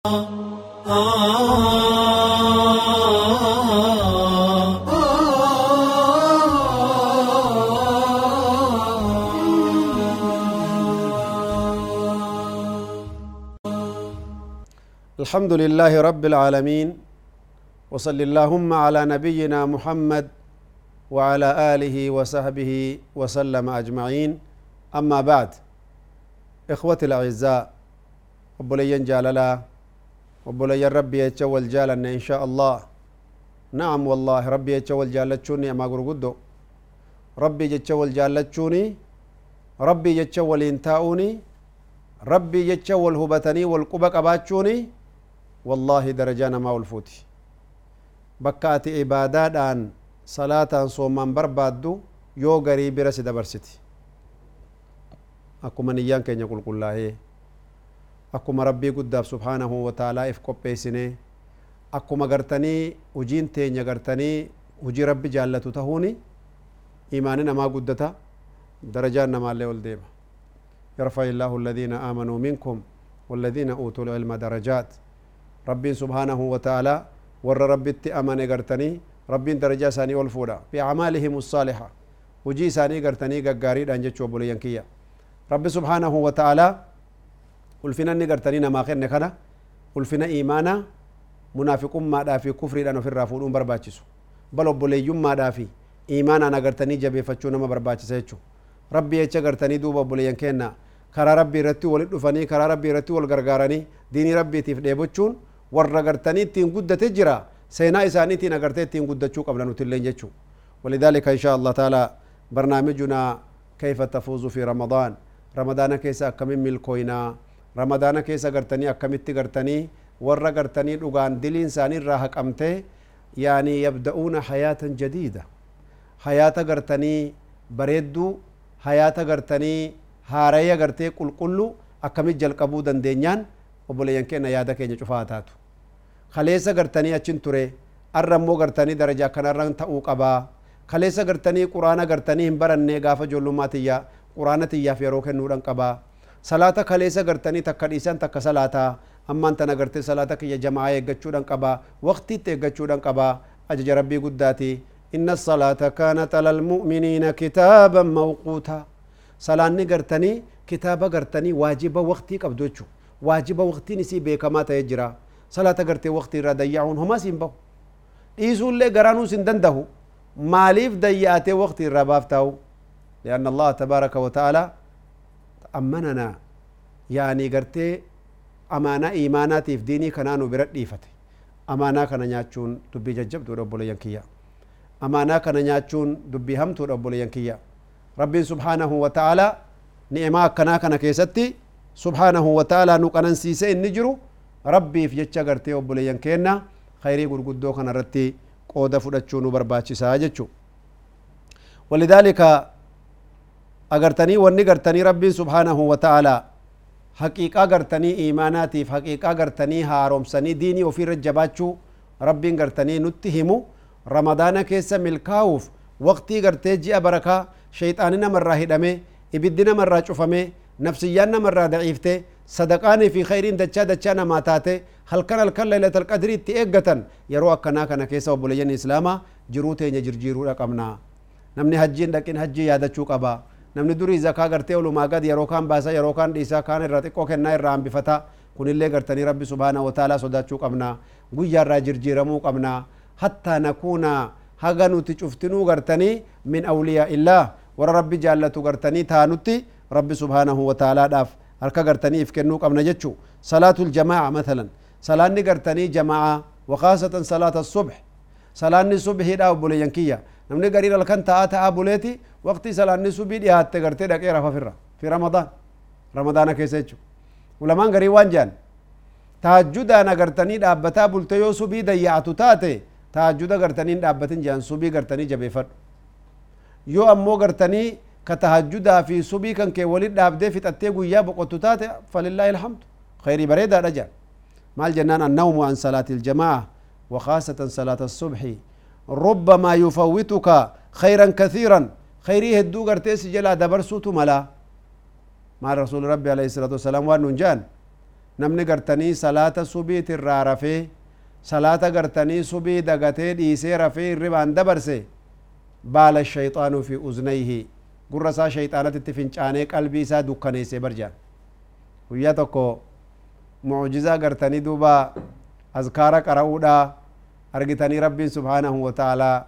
الحمد لله رب العالمين وصل اللهم على نبينا محمد وعلى آله وصحبه وسلم أجمعين. أما بعد إخوتي الأعزاء وبلين جاللا وبلا يا ربي يا تشول جالنا ان شاء الله. نعم والله ربي يا تشول جالتشوني يا ماغور قدو ربي يا تشول جالتشوني ربي يا تشول انتاوني ربي يا تشول هبتني والقبك اباتشوني والله درجانا ما ولفوتي بكاتي عبادات ان صلاة صوم من بربادو يو غريب رسي دبرستي أكو من يانك يقول قل الله akkuma rabbii guddaaf subhaanahu wa taalaa if qopheessine akkuma gartanii hujiin teenya gartanii hujii rabbi jaallatu tahuuni imaani namaa guddata darajaan namaallee ol deema. يرفع الله الذين آمنوا منكم والذين أوتوا العلم درجات ربين سبحانه وتعالى ور ربي أماني قرتني ربين درجة ساني والفودا بأعمالهم الصالحة وجي ساني قرتني قاري دانجة بولي ينكيا ربي سبحانه وتعالى ulfina inni gartanii namaa kenne kana ulfina imaana munaafiqummaadhaa fi kufriidhaan ofirraa fuudhuun barbaachisu bal obboleeyyummaadhaa fi imaanaan agartanii jabeeffachuu nama barbaachisa jechuu rabbi jecha gartanii duuba obboleeyyan kenna karaa rabbii irratti walit dhufanii karaa rabbii irratti wal gargaaranii diinii rabbiitiif dheebochuun warra gartanii ittiin guddate jira seenaa isaaniitiin agartee ittiin guddachuu qabna nutilleen jechuu ولذلك إن شاء الله تعالى برنامجنا كيف تفوز في رمضان رمضان كيس كيس قرتني أكملت قرتني ور قرتني لغان دلين ساني راح قمته يعني يبدأون حياة جديدة حياة قرتني بريدو حياة قرتني هاريا قرتي قل قلو أكمل جلقبو دندينيان obboleeyyan keenya yaada keenya cufaa taatu kaleessa gartanii achin ture arra immoo gartanii darajaa kanarran ta'uu qabaa kaleessa gartanii quraana gartanii hin barannee gaafa ijoollummaa tiyya quraana tiyyaaf yeroo kennuudhan qabaa salaata kaleessa gartanii takka dhiisan takka salaataa ammaan tana gartee salaata kiyya jamaa eeggachuudhan qabaa waqtiitti eeggachuudhan qabaa ajaja rabbii guddaati inna salaata kaanat ala almu'miniina kitaaban mawquutaa salaanni gartanii kitaaba gartanii waajiba waqtii qabdu jechuudha waajiba waqtiin isii beekamaa ta'ee jira salaata gartee waqtii irraa dayyaa'uun homas hin bahu dhiisuullee garaanuus hin dandahu maaliif dayyaatee waqtii irraa baaftaa'u لأن الله تبارك وتعالى أمننا يعني قرتي أمانة إيماناتي في ديني كنانو برد ديفتي أمانة كان نياتشون دبي ججب دو رب ينكيا أمانة كان نياتشون دبي هم تو رب ينكيا ربي سبحانه وتعالى نعمة كنا كنا كيستي سبحانه وتعالى نقنن سيسي النجرو ربي في جتشا قرتي وبليان كينا خيري قرقدو كان رتي قودة فدتشو نبرباتشي ساجتشو ولذلك أغرتني وني غرتني ربي سبحانه وتعالى حقيقة غرتني إيماناتي في حقيقة غرتني هاروم سني ديني وفي رجباتشو ربي غرتني نتهمو رمضان كيس ملكاوف وقتي غرتي جي بركة شيطاننا مرة هدمي إبدنا مرة شوفمي نفسيان نمرة ضعيفته صدقاني في خيرين دچا دچا نما تاته هل كان الكل ليلة القدر تيجتن يرو أكنا كنا كيسا وبليين إسلاما جروته نجرجيرو رقمنا نمني حجين لكن حجي يادا چو قبا دوري زكاة غرتي ولو ما قد يرو كان باسا يرو كان ديسا كان الراتقو كنا الرام بفتا كن اللي غرتني ربي سبحانه وتعالى صدا چو قبنا قويا را جرجيرمو قبنا حتى نكون هغنو تشفتنو غرتني من أولياء الله ورا ربي جالتو غرتني تانوتي ربي سبحانه وتعالى داف هركا قرتني إفكنو قبنا جتشو صلاة الجماعة مثلا صلاة قرتني جماعة وخاصة صلاة الصبح صلاة الصبح دا أبولي ينكية نمني قرير الكن تاتا أبوليتي وقت صلاة الصبح دي هات قرتي دك إيرا ففرة في رمضان رمضان كيسيتشو ولمان قري وانجان تهجد أنا قرتني دابتا بلتيو صبي ديعتو تاتي تهجد قرتني دابتن جان صبي قرتني جبيفر يو أمو قرتني كتهجدا في صبي كان كي ولد دابدي في تتيغو يا بقوتو فلله الحمد خيري بريدا رجع مال جنان النوم عن صلاة الجماعة وخاصة صلاة الصبح. ربما يفوتك خيرا كثيرا. خيره الدوغر تيس جلا دبر سوت ملا. مع رسول ربي عليه الصلاة والسلام وننجان نمن قرتني صلاة صبي ترار في صلاة قرتني صبي دقتين إيسير في ربان دبر سي. بال الشيطان في أذنيه. قرصا شيطانة تفنچاني قلبي سا دكاني سي برجان. ويا تكو معجزة قرتني دوبا. أذكارك رؤودا argitanii rabbiin subhaanahu wa ta'aalaa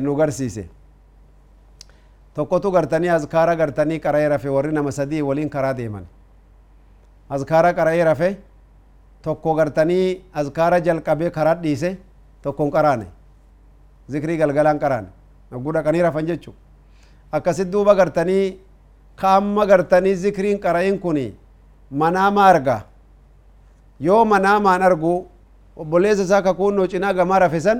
nu garsiise tokkotu gartanii azkaara gartanii qara'ee rafe warri nama sadii waliin karaa deeman azkaara qara'ee rafe tokko gartanii azkaara jalqabee karaa dhiise tokkon qaraane zikrii galgalaan qaraane nagguu dhaqanii rafan jechu akkasit duuba gartanii kaamma gartanii zikriin qara'in kun manaama arga yoo manaamaan argu obboleessa isaa kakuunnoo cinaa gamaa rafe san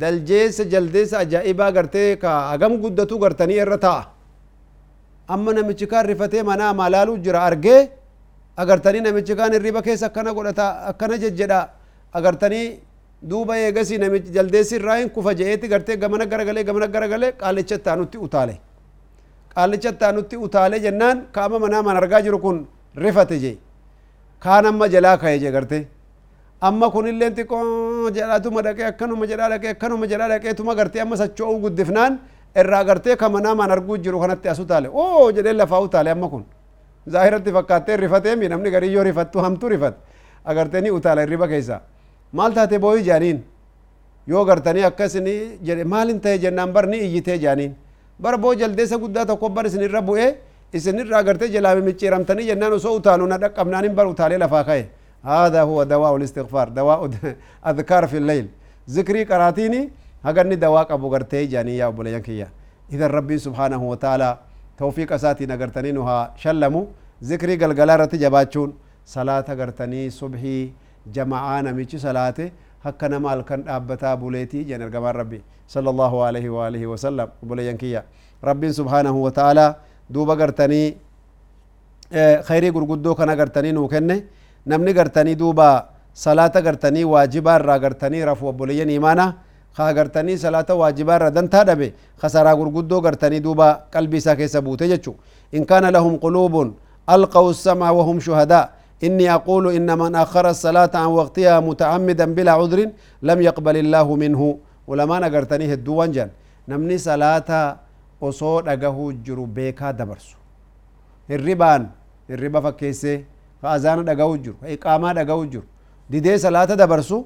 daljeessa jaldeessa ajaa'ibaa gartee ka hagam guddatu gartanii irra ta'a amma namichi kaan rifatee manaamaa laaluu jira argee agartanii namichi kaan hirriba keessa akkana godhata akkana jejjedha agartanii duuba eegasii namichi jaldeessi irraa hin kufa je'eeti gartee gamana garagalee gamana garagalee qaalicha ittaanutti utaale qaalicha ittaanutti utaale jennaan kaama manaamaan argaa jiru kun rifate je kaan amma jalaa ka'e je gartee amma kunilleen xiqqoo jedhatuma dhaqee akkanuma jedhaa dhaqee akkanuma jedhaa dhaqeetuma gartee amma socho'uu guddifnaan irraa gartee ka manaamaan arguu jiru kanatti as utaale oo jedhee lafaa utaale amma kun zaahiratti fakkaattee rifatee mi namni garii yoo rifattu hamtu rifat agartee ni utaala hirriba keessa maal taate booyi jaaniin yoo gartanii akkasini jedhe maalin ta'e jennaan bar ni iyyitee jaaniin bar boo jaldeessa guddaa tokko bar isinirra bu'ee isinirra agartee jalaa mimicciiramtanii jennaan osoo utaalu na dhaqqabnaanin bar utaalee lafaa ka'e هذا هو دواء الاستغفار دواء اذكار في الليل. ذكري قراتيني هغني دواء أبو غرتي جاني يا أبو لينكيا اذا ربي سبحانه وتعالى توفيق أساتي نغرتني نها شلمو. ذكري غلغلارت جباچون صلاة غرتني صبحي جماعة نمچي صلاة. هكا نمال كان دابتا بوليتي جن ارغمان ربي. صلى الله عليه وآله وسلم أبو لينكيا ربي سبحانه وتعالى دوبا غرتني خيري غرغدو كان غرتني نو كنه namni gartanii duuba salaata gartanii waajibaa irraa gartanii rafu obboleeyyan imaana ka gartanii salaata waajibaa irra dantaa dhabe kasaraa gurguddoo gartanii duuba qalbii isaa keessa buute jechu in kaana lahum quluubun alqaw السمع وهم شهداء إني أقول إن من أخر الصلاة عن وقتها متعمدا بلا عذر لم يقبل الله منه ولما نقرتني هدو وانجان نمني صلاة osoo dhagahuu jiru beekaa dabarsu hirribaan hirriba fakkeessee فأزانا دا غوجر إقاما دا غوجر دي دي صلاة دا برسو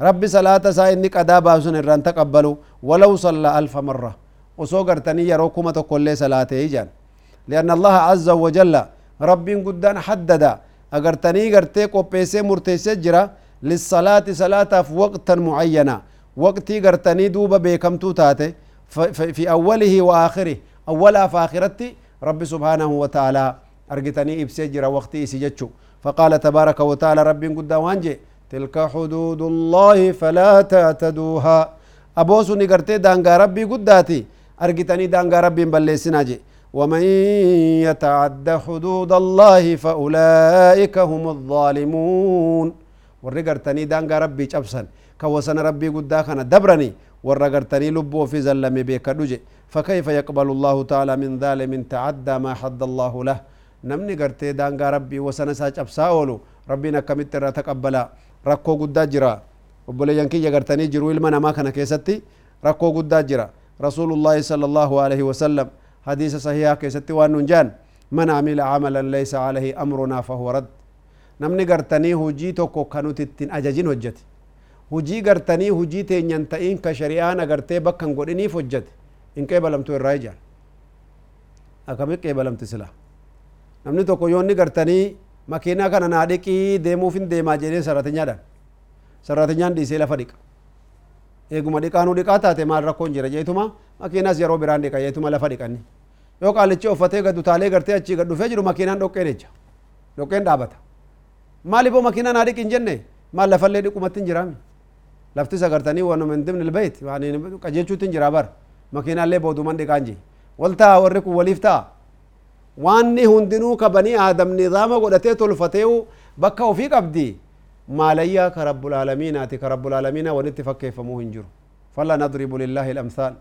ربي صلاة سا إني قدا باسون إران تقبلو ولو صلى ألف مرة. وصو قرتني يا روكومة كل صلاة إيجان. لأن الله عز وجل ربي قدان حددا. أغر تني قرتي قو بيسي مرتسي جرا للصلاة صلاة في وقتا معينة. وقتي قرتني دوبا بيكم توتاتي. في أوله وآخره. أولا فآخرتي ربي سبحانه وتعالى jira waqtii isi jechu. فقال تبارك وتعالى رب قد وانجي تلك حدود الله فلا تعتدوها أبوسو نقرتي دانغا ربي قداتي أرقتني دانغا ربي بلسنا جي ومن يتعد حدود الله فأولئك هم الظالمون ورقرتني دانغا ربي جبسن كوسن ربي كان دبرني ورقرتني لبو في زلمي بيك فكيف يقبل الله تعالى من ظالم تعدى ما حد الله له namni gartee daangaa rabbii wasana isaa cabsaa oolu rabbiin akkamitti irraa taqabbala rakkoo guddaa jira obboleeyyan kiyya gartanii jiru ilma namaa kana keessatti rakkoo guddaa jira rasuulullaahi sala alaihi wasallam hadiisa sahihaa keessatti waan nun jaan man amila camalan laysa alayhi amrunaa fahuwa rad namni gartanii hujii tokko ka nuti ittiin ajajin hojjete hujii gartanii hujii teenyan ta'in ka shari'aan agartee bakkan godhiniif hojjete hin qeebalamtu irraa ijaan akkamit qeebalamti silaa namni tokko yoo inni gartanii makiinaa kana naa dhiqii deemuuf hin deemaa jedhee sarratinyaadhaan sarratinyaan dhiisee lafa dhiqa eeguma dhiqaanuu dhiqaa taate maal rakkoon jira jeetuma makiinaas yeroo biraan dhiqa jeetuma lafa dhiqanni yoo qaalichi uffatee gad utaalee gartee achii gad dhufee jiru makiinaan dhoqqeen jecha dhoqqeen dhaabata maaliifoo makiinaa naa dhiqin jenne maal lafallee dhiqumatti hin jiraami lafti sagartanii wanuma hin dimni ilbayt qajeelchuutti hin jiraa bara makiinaallee booduman dhiqaan jee wal ta'a warri kun waliif ta'a واني هندنو كبني آدم نظام قدته تلفته بكا وفي قبدي ما ليا كرب العالمين اتي كرب العالمين ونت فكيف مو هنجر فلا نضرب لله الامثال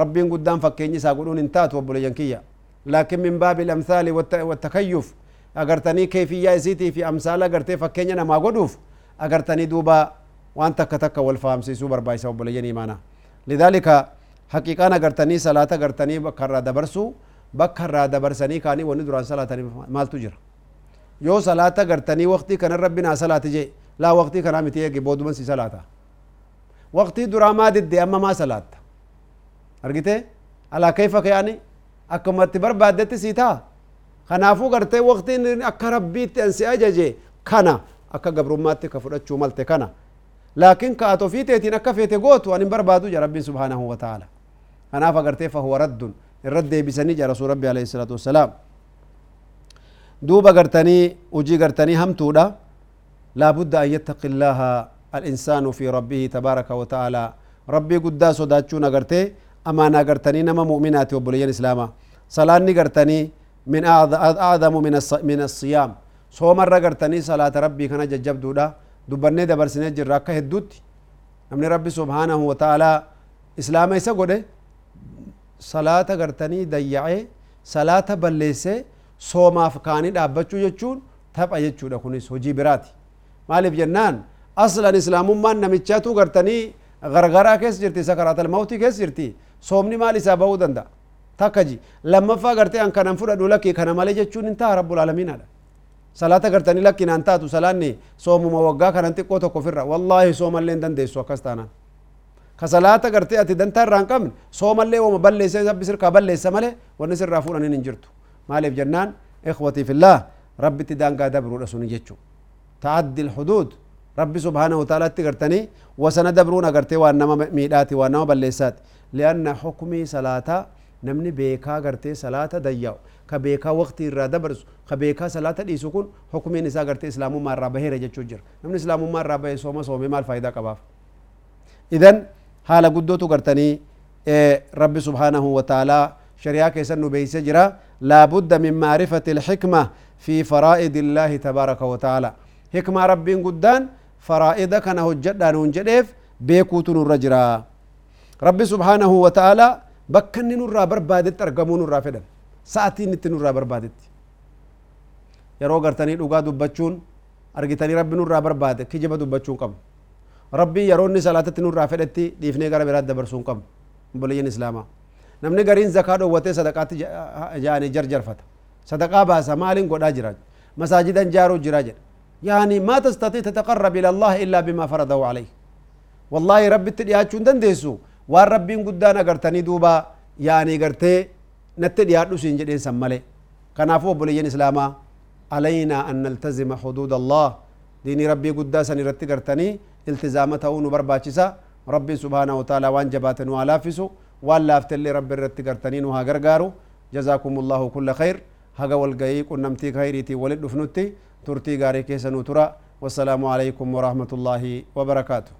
ربي قدام فكيني ساقولون انتات وبلجنكيه لكن من باب الامثال والتكيف اغرتني كيف يا زيتي في امثال اغرتي فكيني أنا ما قدوف اغرتني دوبا وانت كتك والفهم سي سوبر بايس وبلجني معنا لذلك حقيقه اغرتني صلاه اغرتني بكره دبرسو bakka irraa dabarsanii kaanii wanni duraan salaatanii maaltu jira yoo salaata agartanii waqtii kana rabbi naa salaati jee laa waqtii kanaa miti eege booduman si salaata waqtii duraa maa didde amma maa salaatta argite alaa kayfa kayaani akkumatti barbaaddetti sii taa kanaafuu gartee waqtiin akka rabbiitti ansi ajaje kana akka gabrummaatti ka fudhachuu malte kana laakiin ka at ofii teetiin akka feete gootu an hin barbaadu ja rabbiin subhaanahu wa ta'ala kanaaf agartee fahuwa raddun irrat deebisanii ja rasul rabbi alayhi salaatu wassalaam duuba gartanii hujii gartanii hamtuudha laabudda an yattaqi illaaha الإنسان في ربه تبارك وتعالى. ربي قدا صداتشون أغرتي أمانا أغرتني نما مؤمنات وبليين إسلاما. صلاة نغرتني من أعظم من من الصيام. صوم غرتني صلاة ربي كان ججب دودا. دبرني دبرسني جراكا هدوت نمني ربي سبحانه وتعالى إسلام إيسا قده صلاة غرتني ديعي صلاة بلسي صوما فكاني دابچو جچون تبع جچو دكونيس هجي براتي مالف جنان aslan islaamummaan namichaatu gartanii gargaraa keessa jirti sakaraatal mawtii keessa jirti soomni maal isaa bahuu danda'a takka ji lammaffaa gartee an kanan fudhadhu lakkii kana malee jechuun hin ta'a rabbul aalamiinaadha salaata gartanii lakkiin an taatu salaanni soomuma waggaa kanan xiqqoo tokko firra wallaahi soomallee hin dandeessu akkas taanaan ka salaata gartee ati dantaa irraa hin qabne soomallee wama balleessa sabbi sirkaa balleessa malee wanni sirraa fuudhaniin hin jirtu maaliif jennaan ikhwatii fillah rabbitti daangaa dabruudha suni jechuu ta'addi الحدود ربي سبحانه وتعالى تغرتني وسند دبرون غرتي وانما ميداتي وانما بلسات لأن حكمي صلاه نمني بيكا غرتي صلاه دياو كبيكا وقت الرا دبرس كبيكا صلاه ديسو كون حكمي نسا غرتي اسلام ما را بهيره جچو جر نمني اسلام ما را به سوما سومي مال فايده قباف اذن حال قدوتو غرتني إيه ربي سبحانه وتعالى شريعه كيسن بيس جرا لابد من معرفه الحكمه في فرائض الله تبارك وتعالى حكمه ربي قدان فرائض كان هجدان هنجديف بيكوتو نور جرا ربي سبحانه وتعالى بكني نور بربادت ارغمو نور فدن ساعتي نت نور بربادت يرو غرتني دوغا دبچون argitanii rabbi nurraa barbaade kijiba dubbachuu qabu. Rabbii yeroo inni salaatatti nurraa fedhetti dhiifnee gara biraatti dabarsuu qabu obboleeyyan islaamaa namni gariin zakaa dhoowwatee sadaqaatti jaanii jarjarfata sadaqaa baasa maaliin godhaa jira masaajidan jaaruu jira jedha يعني ما تستطيع تتقرب إلى الله إلا بما فرضه عليه والله ربي تدياتشون دنديسو وان ربي قدان أغرتني دوبا يعني غرتي نتدياتو سنجدين سمالي كنافو بليين إسلاما علينا أن نلتزم حدود الله ديني ربي قدا سنرتي غرتني التزامته نبرباچسا ربي سبحانه وتعالى وان جباتن والافسو وان لافت اللي ربي رتي غرتني نوها غرغارو جزاكم الله كل خير هغا والغي قنمتي خيريتي ولد دفنتي ترتي غاري كيسا نوترا والسلام عليكم ورحمة الله وبركاته